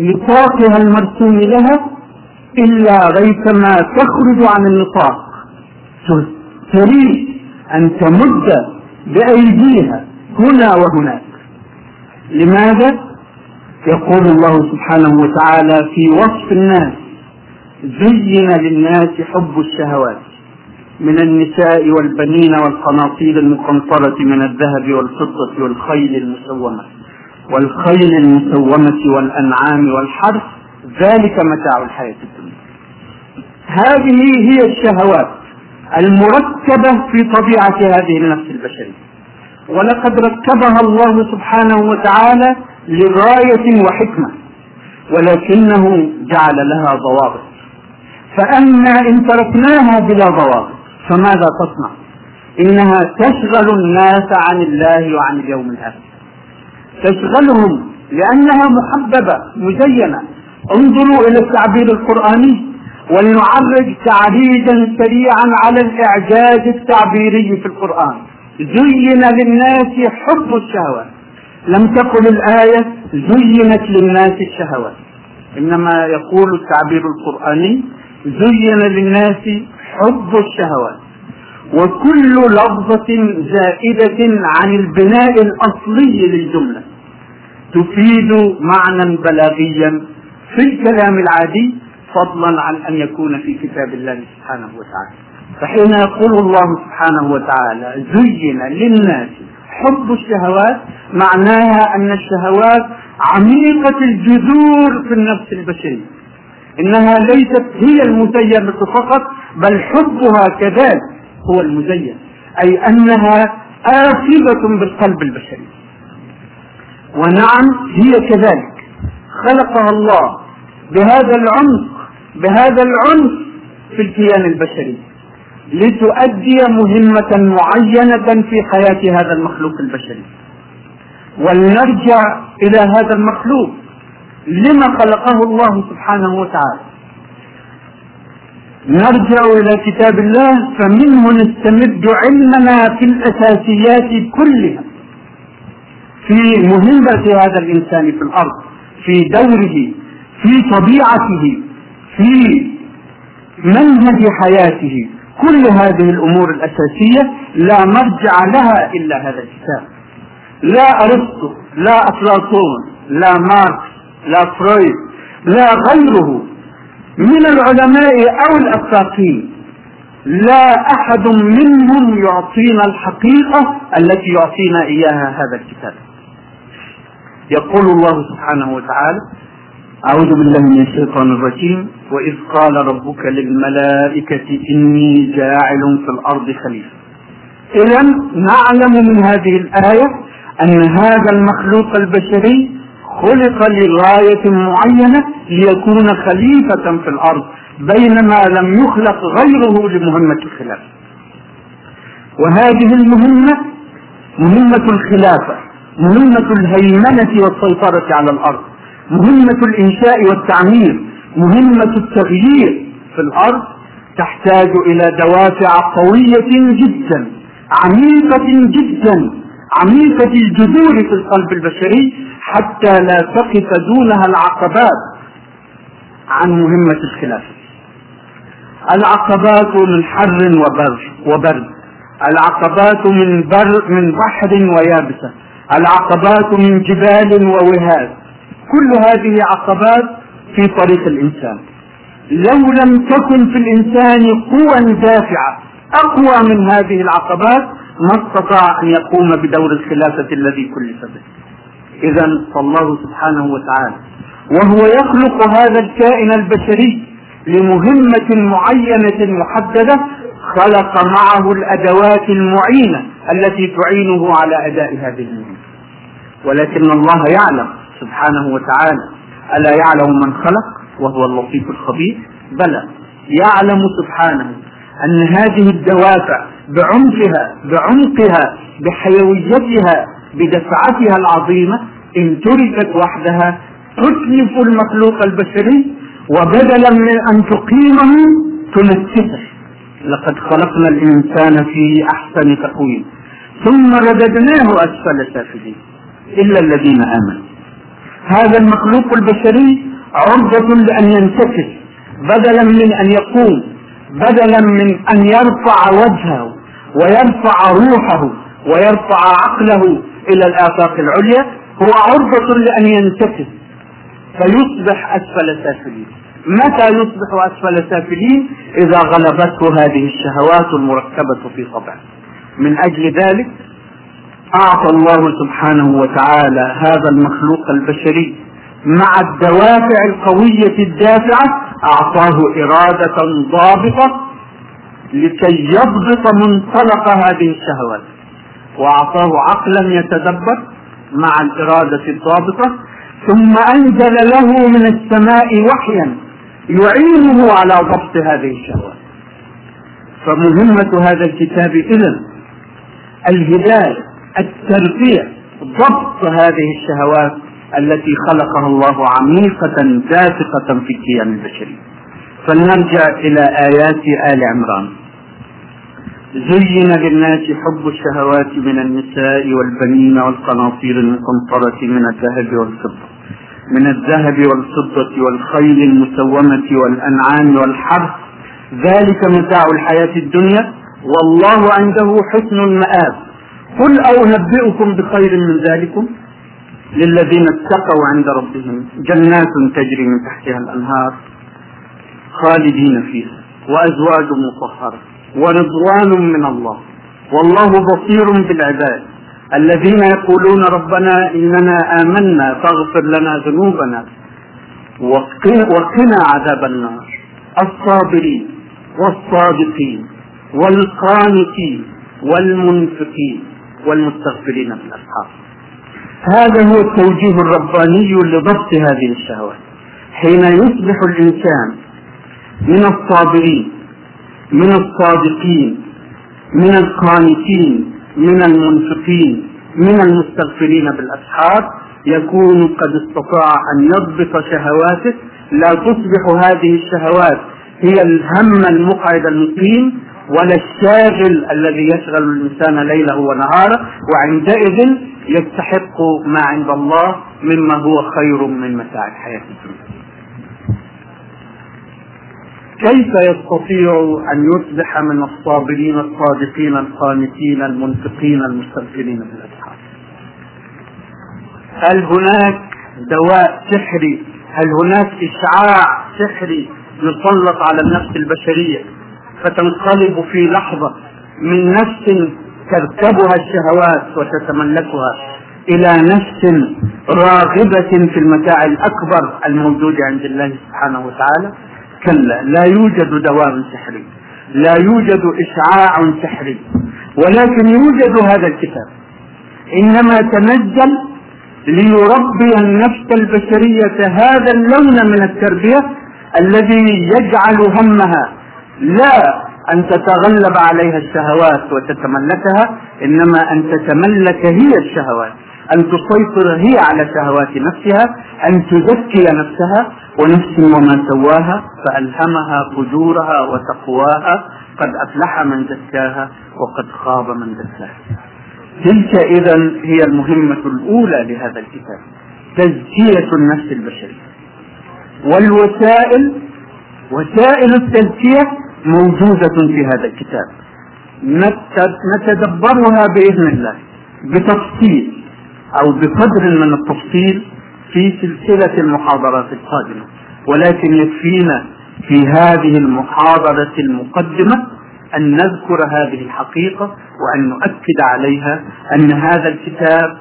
نطاقها المرسوم لها إلا ريثما تخرج عن النطاق. تريد أن تمد بأيديها هنا وهناك. لماذا؟ يقول الله سبحانه وتعالى في وصف الناس زين للناس حب الشهوات من النساء والبنين والقناطير المقنطرة من الذهب والفضة والخيل المسومة. والخيل المسومة والأنعام والحرث ذلك متاع الحياة الدنيا. هذه هي الشهوات المركبة في طبيعة هذه النفس البشرية. ولقد ركبها الله سبحانه وتعالى لغاية وحكمة ولكنه جعل لها ضوابط. فأما إن تركناها بلا ضوابط فماذا تصنع؟ إنها تشغل الناس عن الله وعن اليوم الآخر. تشغلهم لأنها محببة مزينة. انظروا إلى التعبير القرآني. ولنعرج تعريجا سريعا على الإعجاز التعبيري في القرآن. زين للناس حب الشهوات لم تقل الآية زينت للناس الشهوات إنما يقول التعبير القرآني زين للناس حب الشهوات وكل لفظة زائدة عن البناء الأصلي للجملة. تفيد معنى بلاغيا في الكلام العادي فضلا عن أن يكون في كتاب الله سبحانه وتعالى. فحين يقول الله سبحانه وتعالى زين للناس حب الشهوات معناها أن الشهوات عميقة الجذور في النفس البشرية. إنها ليست هي المزينة فقط بل حبها كذلك هو المزين. أي أنها آخذة بالقلب البشري. ونعم هي كذلك. خلقها الله بهذا العمق بهذا العنف في الكيان البشري لتؤدي مهمة معينة في حياة هذا المخلوق البشري. ولنرجع إلى هذا المخلوق لما خلقه الله سبحانه وتعالى. نرجع إلى كتاب الله فمنه نستمد علمنا في الأساسيات كلها. في مهمة هذا الإنسان في الأرض في دوره في طبيعته في منهج حياته. كل هذه الأمور الأساسية لا مرجع لها إلا هذا الكتاب. لا أرسطو لا أفلاطون لا ماركس لا فرويد لا غيره. من العلماء أو الافاقين لا أحد منهم يعطينا الحقيقة التي يعطينا إياها هذا الكتاب. يقول الله سبحانه وتعالى أعوذ بالله من الشيطان الرجيم وإذ قال ربك للملائكة إني جاعل في الأرض خليفة. إذا نعلم من هذه الآية أن هذا المخلوق البشري خلق لغاية معينة ليكون خليفة في الأرض بينما لم يخلق غيره لمهمة الخلافة. وهذه المهمة مهمة الخلافة. مهمة الهيمنة والسيطرة على الأرض مهمة الإنشاء والتعمير مهمة التغيير في الأرض تحتاج إلى دوافع قوية جدا عميقة جدا عميقة الجذور في القلب البشري حتى لا تقف دونها العقبات. عن مهمة الخلافة العقبات من حر وبر وبرد. العقبات من بر من بحر ويابسة. العقبات من جبال ووهاد كل هذه عقبات في طريق الإنسان. لو لم تكن في الإنسان قوى دافعة أقوى من هذه العقبات ما استطاع أن يقوم بدور الخلافة الذي كلف به. إذا فالله سبحانه وتعالى وهو يخلق هذا الكائن البشري لمهمة معينة محددة خلق معه الأدوات المعينة التي تعينه على أداء هذه المهمة. ولكن الله يعلم سبحانه وتعالى. ألا يعلم من خلق؟ وهو اللطيف الخبير. بلى. يعلم سبحانه أن هذه الدوافع بعمقها بعمقها بحيويتها بدفعتها العظيمة إن تركت وحدها تتلف المخلوق البشري وبدلا من أن تقيمه تنكسه لقد خلقنا الإنسان في أحسن تقويم. ثم رددناه أسفل سافلين. إلا الذين آمنوا. هذا المخلوق البشري عرضة لأن ينتكس بدلا من أن يقوم بدلا من أن يرفع وجهه ويرفع روحه ويرفع عقله إلى الآفاق العليا هو عرضة لأن ينتكس. فيصبح أسفل سافلين متى يصبح أسفل سافلين إذا غلبته هذه الشهوات المركبة في طبعه. من أجل ذلك أعطى الله سبحانه وتعالى هذا المخلوق البشري مع الدوافع القوية الدافعة أعطاه إرادة ضابطة لكي يضبط منطلق هذه الشهوات. وأعطاه عقلا يتدبر مع الإرادة الضابطة ثم أنزل له من السماء وحيا يعينه على ضبط هذه الشهوات. فمهمة هذا الكتاب إذن الهداية التربية ضبط هذه الشهوات التي خلقها الله عميقة دافقة في الكيان البشري فلنرجع إلى آيات آل عمران. زين للناس حب الشهوات من النساء والبنين والقناطير المقنطرة من الذهب والفضة. من الذهب والفضة والخيل المسومة والأنعام والحرث. ذلك متاع الحياة الدنيا. والله عنده حسن المآب. قل أو نبئكم بخير من ذلكم للذين اتقوا عند ربهم جنات تجري من تحتها الأنهار خالدين فيها وأزواج مطهرة ورضوان من الله والله بصير بالعباد الذين يقولون ربنا إننا آمنا فاغفر لنا ذنوبنا وقنا عذاب النار. الصابرين والصادقين والقانتين والمنفقين والمستغفرين بالأسحار هذا هو التوجيه الرباني لضبط هذه الشهوات. حين يصبح الإنسان من الصابرين من الصادقين من القانتين من المنفقين من المستغفرين بالأسحار يكون قد استطاع أن يضبط شهواته. لا تصبح هذه الشهوات هي الهم المقعد المقيم ولا الشاغل الذي يشغل الإنسان ليله ونهاره وعندئذ يستحق ما عند الله مما هو خير من متاع الحياة الدنيا. كيف يستطيع أن يصبح من الصابرين الصادقين القانتين المنفقين المستغفرين بالأسحار هل هناك دواء سحري؟ هل هناك إشعاع سحري يسلط على النفس البشرية؟ فتنقلب في لحظة من نفس تركبها الشهوات وتتملكها إلى نفس راغبة في المتاع الأكبر الموجود عند الله سبحانه وتعالى. كلا لا يوجد دواء سحري لا يوجد إشعاع سحري ولكن يوجد هذا الكتاب. إنما تنزل ليربي النفس البشرية هذا اللون من التربية الذي يجعل همها لا أن تتغلب عليها الشهوات وتتملكها إنما أن تتملك هي الشهوات أن تسيطر هي على شهوات نفسها أن تزكي نفسها ونفس وما سواها فألهمها فجورها وتقواها قد أفلح من زكاها وقد خاب من دساها. تلك إذا هي المهمة الأولى لهذا الكتاب تزكية النفس البشرية. والوسائل وسائل التزكية موجودة في هذا الكتاب. نتدبرها بإذن الله بتفصيل أو بقدر من التفصيل في سلسلة المحاضرات القادمة. ولكن يكفينا في هذه المحاضرة المقدمة أن نذكر هذه الحقيقة وأن نؤكد عليها أن هذا الكتاب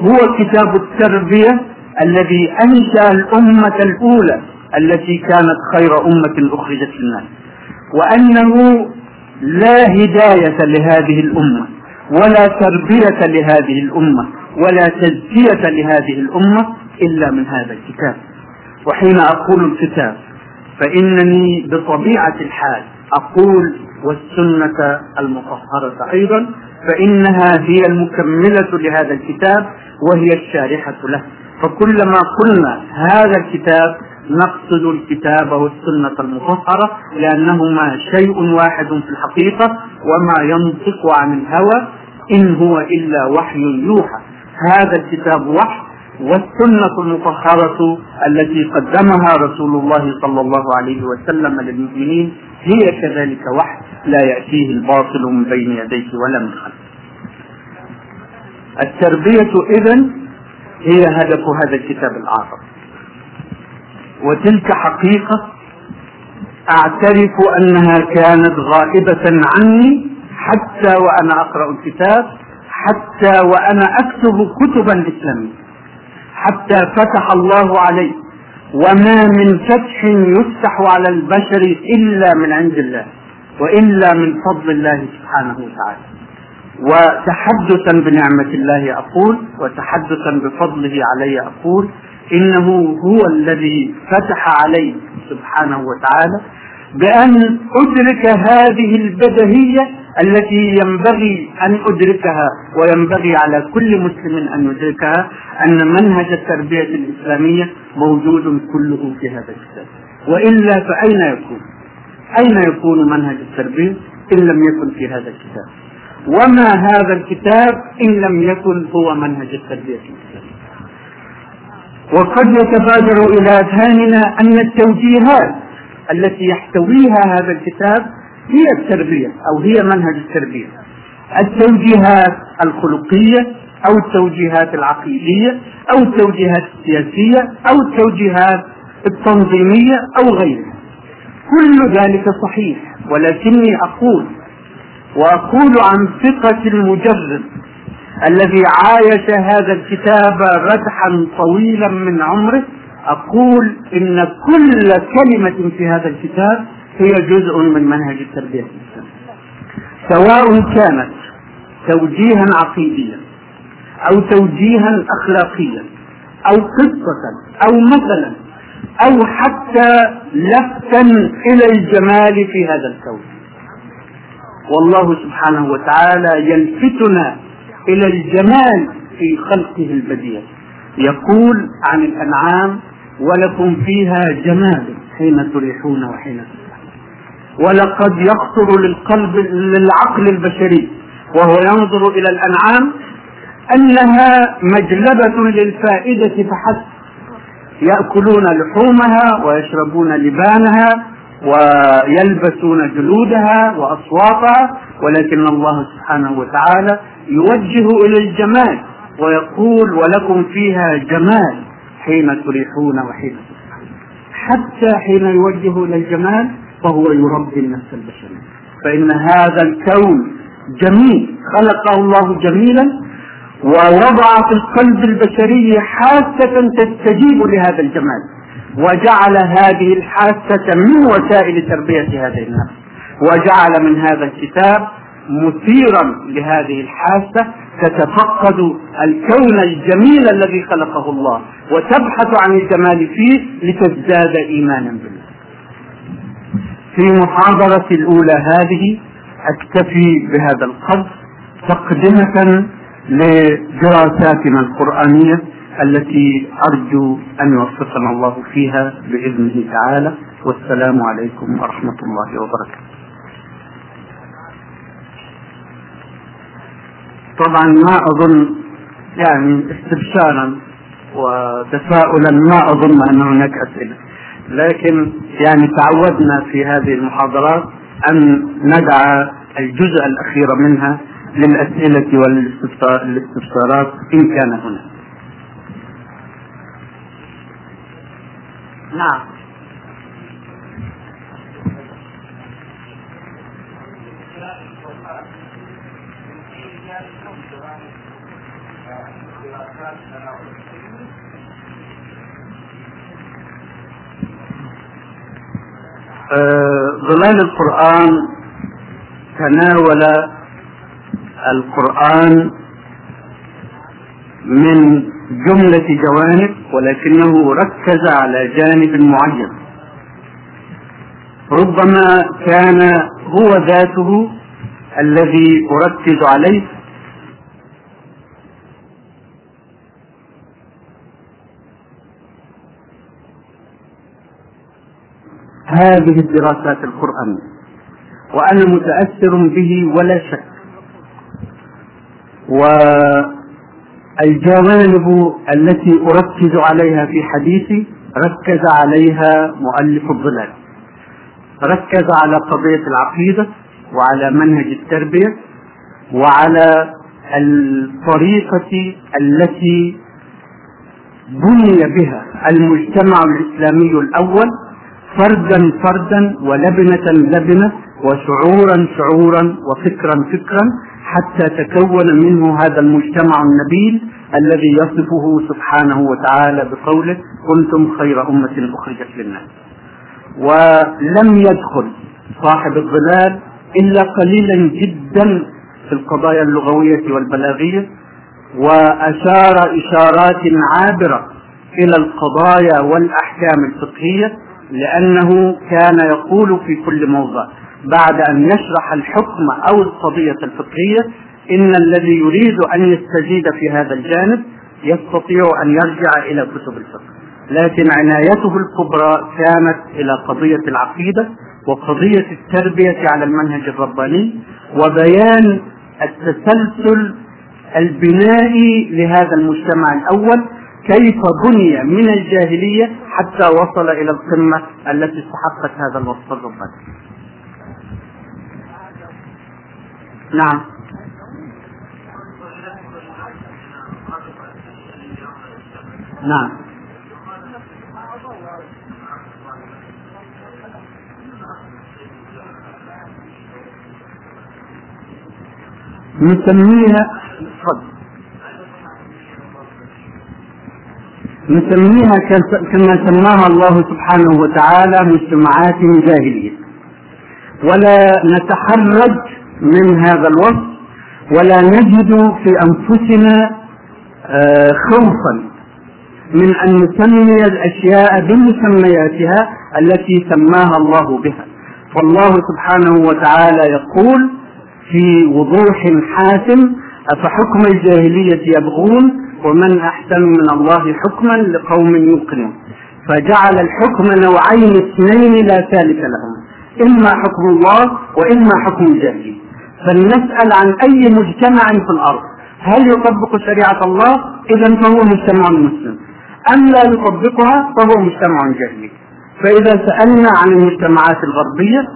هو كتاب التربية الذي أنشأ الأمة الأولى التي كانت خير أمة أخرجت للناس. وأنه لا هداية لهذه الأمة ولا تربية لهذه الأمة ولا تزكية لهذه الأمة إلا من هذا الكتاب. وحين أقول الكتاب فإنني بطبيعة الحال أقول والسنة المطهرة أيضا فإنها هي المكملة لهذا الكتاب وهي الشارحة له. فكلما قلنا هذا الكتاب نقصد الكتاب والسنة المطهرة لأنهما شيء واحد في الحقيقة وما ينطق عن الهوى إن هو إلا وحي يوحى هذا الكتاب وحي والسنة المطهرة التي قدمها رسول الله صلى الله عليه وسلم للمؤمنين هي كذلك وحي لا يأتيه الباطل من بين يديه ولا من خلفه. التربية إذا هي هدف هذا الكتاب الأعظم. وتلك حقيقة أعترف أنها كانت غائبة عني حتى وأنا أقرأ الكتاب حتى وأنا أكتب كتبا إسلامية حتى فتح الله علي. وما من فتح يفتح على البشر إلا من عند الله وإلا من فضل الله سبحانه وتعالى. وتحدثا بنعمة الله أقول وتحدثا بفضله علي أقول إنه هو الذي فتح علي سبحانه وتعالى بأن أدرك هذه البدهية التي ينبغي أن أدركها وينبغي على كل مسلم أن يدركها أن منهج التربية الإسلامية موجود كله في هذا الكتاب وإلا فأين يكون؟ أين يكون منهج التربية إن لم يكن في هذا الكتاب؟ وما هذا الكتاب إن لم يكن هو منهج التربية الإسلامية وقد يتبادر إلى أذهاننا أن التوجيهات التي يحتويها هذا الكتاب هي التربية أو هي منهج التربية. التوجيهات الخلقية أو التوجيهات العقيدية أو التوجيهات السياسية أو التوجيهات التنظيمية أو غيرها. كل ذلك صحيح ولكني أقول وأقول عن ثقة المجرد الذي عايش هذا الكتاب ردحا طويلا من عمره أقول إن كل كلمة في هذا الكتاب هي جزء من منهج التربية الإسلامية. سواء كانت توجيها عقيديا أو توجيها أخلاقيا أو قصة أو مثلا أو حتى لفتا إلى الجمال في هذا الكون. والله سبحانه وتعالى يلفتنا إلى الجمال في خلقه البديع. يقول عن الأنعام ولكم فيها جمال حين تريحون وحين ولقد يخطر للقلب للعقل البشري وهو ينظر إلى الأنعام أنها مجلبة للفائدة فحسب. يأكلون لحومها ويشربون لبانها ويلبسون جلودها وأصواتها ولكن الله سبحانه وتعالى يوجه إلى الجمال ويقول ولكم فيها جمال حين تريحون وحين حتى حين يوجه إلى الجمال فهو يربي النفس البشرية. فإن هذا الكون جميل خلقه الله جميلا ووضع في القلب البشري حاسة تستجيب لهذا الجمال وجعل هذه الحاسة من وسائل تربية هذه النفس وجعل من هذا الكتاب مثيرا لهذه الحاسة تتفقد الكون الجميل الذي خلقه الله وتبحث عن الجمال فيه لتزداد إيمانا بالله. في محاضرة الأولى هذه أكتفي بهذا القدر تقدمة لدراساتنا القرآنية التي أرجو أن يوفقنا الله فيها بإذنه تعالى. والسلام عليكم ورحمة الله وبركاته. طبعا ما أظن يعني استبشارا وتفاؤلا ما أظن أن هناك أسئلة. لكن يعني تعودنا في هذه المحاضرات أن ندع الجزء الأخير منها للأسئلة والاستفسارات إن كان هناك. نعم. ظلال القرآن تناول القرآن من جملة جوانب ولكنه ركز على جانب معين. ربما كان هو ذاته الذي أركز عليه هذه الدراسات القرآنية وأنا متأثر به ولا شك. وأنا الجوانب التي أركز عليها في حديثي ركز عليها مؤلف الظلال. ركز على قضية العقيدة وعلى منهج التربية وعلى الطريقة التي بني بها المجتمع الإسلامي الأول فردا فردا ولبنة لبنة وشعورا شعورا وفكرا فكرا حتى تكون منه هذا المجتمع النبيل الذي يصفه سبحانه وتعالى بقوله كنتم خير أمة أخرجت للناس. ولم يدخل صاحب الظلال إلا قليلا جدا في القضايا اللغوية والبلاغية وأشار إشارات عابرة إلى القضايا والأحكام الفقهية لأنه كان يقول في كل موضع بعد أن يشرح الحكم أو القضية الفقهية إن الذي يريد أن يستزيد في هذا الجانب يستطيع أن يرجع إلى كتب الفقه. لكن عنايته الكبرى كانت إلى قضية العقيدة وقضية التربية على المنهج الرباني وبيان التسلسل البنائي لهذا المجتمع الأول كيف بني من الجاهلية حتى وصل إلى القمة التي استحقت هذا الوصف الرباني. نعم. نعم. نسميها نسميها كما سماها الله سبحانه وتعالى مجتمعات جاهلية ولا نتحرج من هذا الوصف ولا نجد في أنفسنا آه، خوفا من أن نسمي الأشياء بمسمياتها التي سماها الله بها. فالله سبحانه وتعالى يقول في وضوح حاسم أفحكم الجاهلية يبغون ومن أحسن من الله حكما لقوم يوقنون. فجعل الحكم نوعين اثنين لا ثالث لهم إما حكم الله وإما حكم الجاهلية فلنسأل عن أي مجتمع في الأرض. هل يطبق شريعة الله؟ إذا فهو مجتمع مسلم. أم لا يطبقها؟ فهو مجتمع جاهلي. فإذا سألنا عن المجتمعات الغربية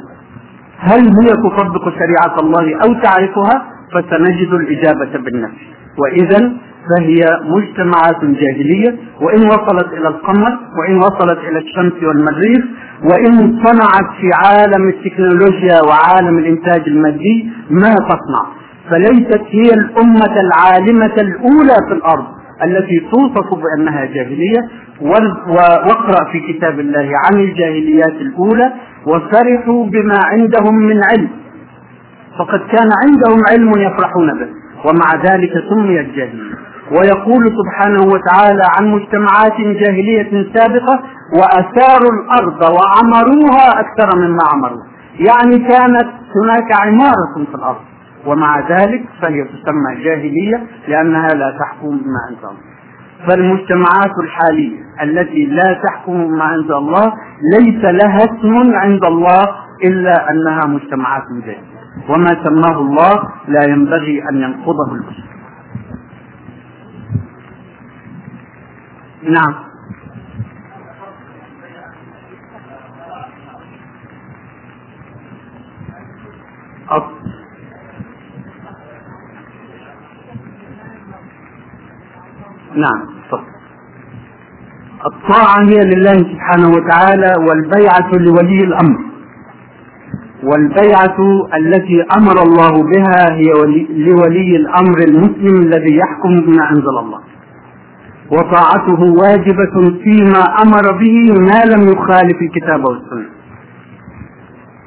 هل هي تطبق شريعة الله أو تعرفها؟ فسنجد الإجابة بالنفي. وإذا فهي مجتمعات جاهلية وإن وصلت إلى القمر وإن وصلت إلى الشمس والمريخ وإن صنعت في عالم التكنولوجيا وعالم الإنتاج المادي ما تصنع. فليست هي الأمة العالمة الأولى في الأرض التي توصف بأنها جاهلية. واقرأ في كتاب الله عن الجاهليات الأولى وفرحوا بما عندهم من علم. فقد كان عندهم علم يفرحون به ومع ذلك سميت جاهلية. ويقول سبحانه وتعالى عن مجتمعات جاهلية سابقة وأثاروا الأرض وعمروها أكثر مما عمروها يعني كانت هناك عمارة في الأرض ومع ذلك فهي تسمى جاهلية لأنها لا تحكم بما أنزل الله. فالمجتمعات الحالية التي لا تحكم بما أنزل الله ليس لها اسم عند الله إلا أنها مجتمعات جاهلية. وما سماه الله لا ينبغي أن ينقضه المسلم نعم. نعم الطاعة هي لله سبحانه وتعالى والبيعة لولي الأمر. والبيعة التي أمر الله بها هي لولي الأمر المسلم الذي يحكم بما أنزل الله. وطاعته واجبة فيما أمر به ما لم يخالف الكتاب والسنة.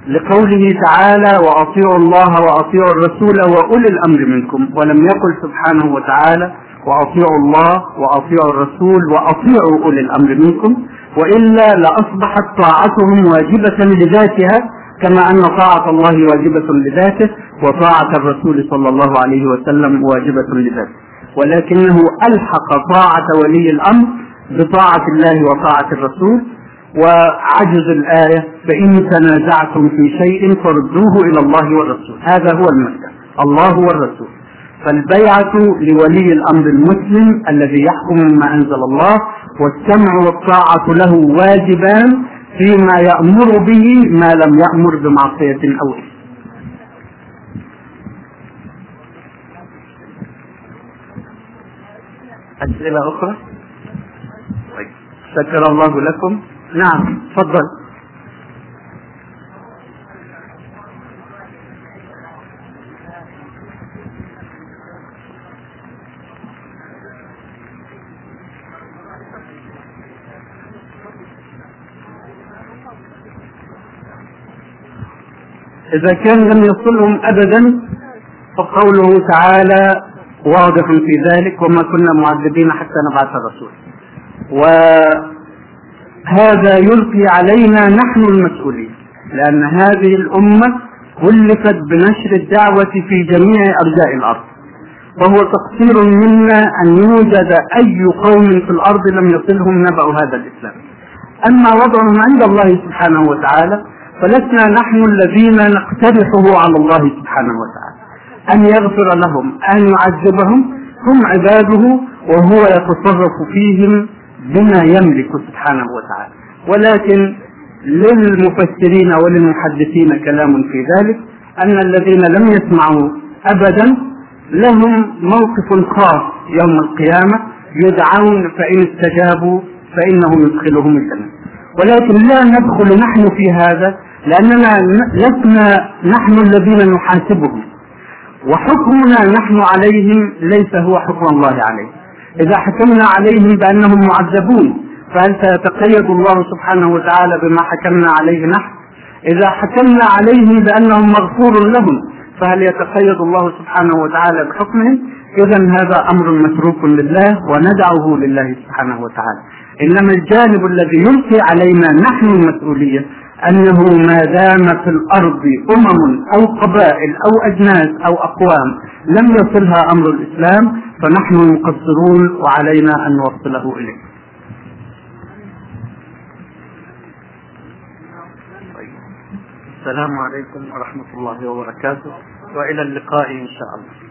لقوله تعالى وأطيعوا الله وأطيعوا الرسول وأولي الأمر منكم. ولم يقل سبحانه وتعالى وأطيعوا الله وأطيعوا الرسول وأطيعوا أولي الأمر منكم. وإلا لأصبحت طاعتهم واجبة لذاتها كما أن طاعة الله واجبة لذاته وطاعة الرسول صلى الله عليه وسلم واجبة لذاته. ولكنه ألحق طاعة ولي الأمر بطاعة الله وطاعة الرسول. وعجز الآية فإن تنازعتم في شيء فردوه إلى الله والرسول. هذا هو المبدأ. الله والرسول. فالبيعة لولي الأمر المسلم الذي يحكم ما أنزل الله والسمع والطاعة له واجبان فيما يأمر به ما لم يأمر بمعصية أو إثم. أسئلة أخرى؟ طيب. شكر الله لكم. نعم تفضل. إذا كان لم يصلهم أبدا فقوله تعالى واضح في ذلك وما كنا معذبين حتى نبعث الرسول وهذا يلقي علينا نحن المسؤولين لأن هذه الأمة كلفت بنشر الدعوة في جميع أرجاء الأرض. وهو تقصير منا أن يوجد أي قوم في الأرض لم يصلهم نبأ هذا الإسلام. أما وضعهم عند الله سبحانه وتعالى فلسنا نحن الذين نقترحه على الله سبحانه وتعالى. أن يغفر لهم أن يعذبهم هم عباده وهو يتصرف فيهم بما يملك سبحانه وتعالى. ولكن للمفسرين وللمحدثين كلام في ذلك أن الذين لم يسمعوا أبدا لهم موقف خاص يوم القيامة يدعون فإن استجابوا فإنه يدخلهم الجنة. ولكن لا ندخل نحن في هذا لأننا لسنا نحن الذين نحاسبهم. وحكمنا نحن عليهم ليس هو حكم الله عليهم إذا حكمنا عليهم بأنهم معذبون فهل سيتقيد الله سبحانه وتعالى بما حكمنا عليه نحن؟ إذا حكمنا عليهم بأنهم مغفور لهم فهل يتقيد الله سبحانه وتعالى بحكمهم؟ إذا هذا أمر متروك لله وندعه لله سبحانه وتعالى. إنما الجانب الذي يلقي علينا نحن المسؤولية أنه ما دام في الأرض أمم أو قبائل أو أجناس أو أقوام لم يصلها أمر الإسلام فنحن مقصرون وعلينا أن نوصله إليه. السلام عليكم ورحمة الله وبركاته. وإلى اللقاء إن شاء الله.